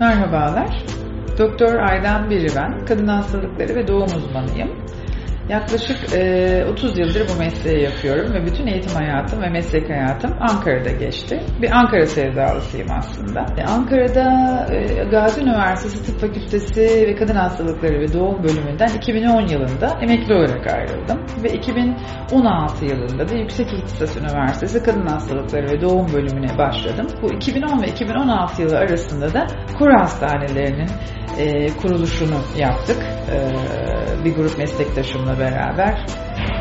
Merhabalar. Doktor Aydan Biri ben. Kadın hastalıkları ve doğum uzmanıyım. Yaklaşık e, 30 yıldır bu mesleği yapıyorum ve bütün eğitim hayatım ve meslek hayatım Ankara'da geçti. Bir Ankara sevdalısıyım aslında. E, Ankara'da e, Gazi Üniversitesi Tıp Fakültesi ve Kadın Hastalıkları ve Doğum bölümünden 2010 yılında emekli olarak ayrıldım. Ve 2016 yılında da Yüksek İhtisas Üniversitesi Kadın Hastalıkları ve Doğum bölümüne başladım. Bu 2010 ve 2016 yılı arasında da kur hastanelerinin e, kuruluşunu yaptık. E, bir grup meslektaşımla beraber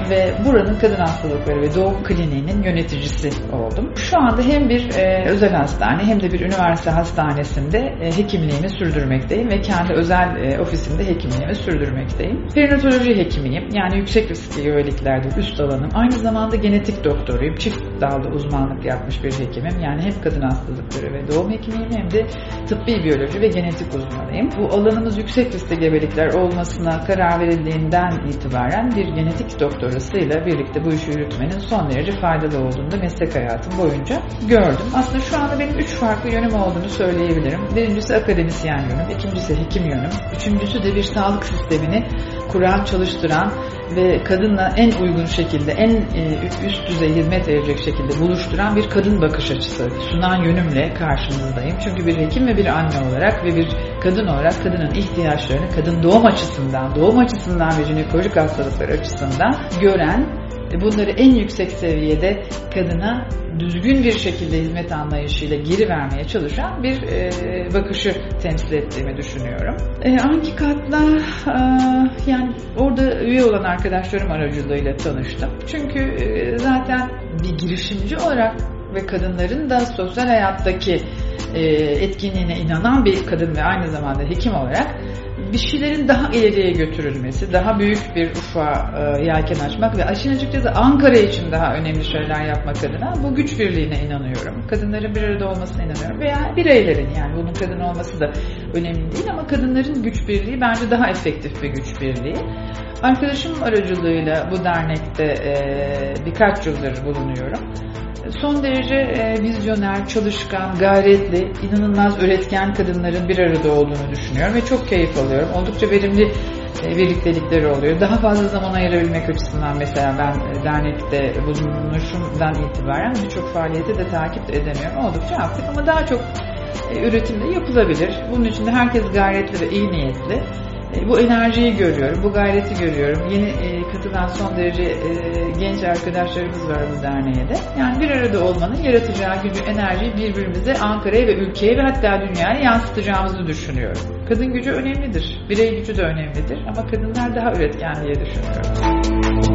ve buranın kadın hastalıkları ve doğum kliniğinin yöneticisi oldum. Şu anda hem bir e, özel hastane hem de bir üniversite hastanesinde e, hekimliğimi sürdürmekteyim ve kendi özel e, ofisimde hekimliğimi sürdürmekteyim. Perinatoloji hekimiyim. Yani yüksek riskli geveliklerde üst alanım. Aynı zamanda genetik doktoruyum. Çift dalda uzmanlık yapmış bir hekimim. Yani hem kadın hastalıkları ve doğum hekimiyim hem de tıbbi biyoloji ve genetik uzmanıyım. Bu alanımız yüksek riskli gebelikler olmasına karar verildiğinden itibaren bir genetik doktorasıyla birlikte bu işi yürütmenin son derece faydalı olduğunu da meslek hayatım boyunca gördüm. Aslında şu anda benim üç farklı yönüm olduğunu söyleyebilirim. Birincisi akademisyen yönüm, ikincisi hekim yönüm, üçüncüsü de bir sağlık sistemini kuran, çalıştıran ve kadınla en uygun şekilde, en e, üst düzey hizmet verecek şekilde buluşturan bir kadın bakış açısı sunan yönümle karşınızdayım. Çünkü bir hekim ve bir anne olarak ve bir kadın olarak kadının ihtiyaçlarını kadın doğum açısından, doğum açısından ve jinekolojik hastalıklar açısından gören bunları en yüksek seviyede kadına düzgün bir şekilde hizmet anlayışıyla geri vermeye çalışan bir e, bakışı temsil ettiğimi düşünüyorum. E, Ankikat'la e, yani orada üye olan arkadaşlarım aracılığıyla tanıştım. Çünkü e, zaten bir girişimci olarak ve kadınların da sosyal hayattaki etkinliğine inanan bir kadın ve aynı zamanda hekim olarak bir şeylerin daha ileriye götürülmesi, daha büyük bir ufa e, yelken açmak ve aşın açıkçası Ankara için daha önemli şeyler yapmak adına bu güç birliğine inanıyorum. Kadınların bir arada olmasına inanıyorum veya bireylerin yani bunun kadın olması da önemli değil ama kadınların güç birliği bence daha efektif bir güç birliği. Arkadaşım aracılığıyla bu dernekte e, birkaç yıldır bulunuyorum son derece e, vizyoner, çalışkan, gayretli, inanılmaz üretken kadınların bir arada olduğunu düşünüyorum ve çok keyif alıyorum. Oldukça verimli e, birliktelikleri oluyor. Daha fazla zaman ayırabilmek açısından mesela ben e, dernekte bulunuşumdan itibaren birçok faaliyeti de takip edemiyorum. Oldukça aktif ama daha çok e, üretimde yapılabilir. Bunun için de herkes gayretli ve iyi niyetli. E, bu enerjiyi görüyorum, bu gayreti görüyorum. Yeni e, katılan son derece e, genç arkadaşlarımız var bu derneğe de. Yani bir arada olmanın yaratacağı gücü, enerjiyi birbirimize, Ankara'ya ve ülkeye ve hatta dünyaya yansıtacağımızı düşünüyorum. Kadın gücü önemlidir, birey gücü de önemlidir ama kadınlar daha üretken diye düşünüyorum.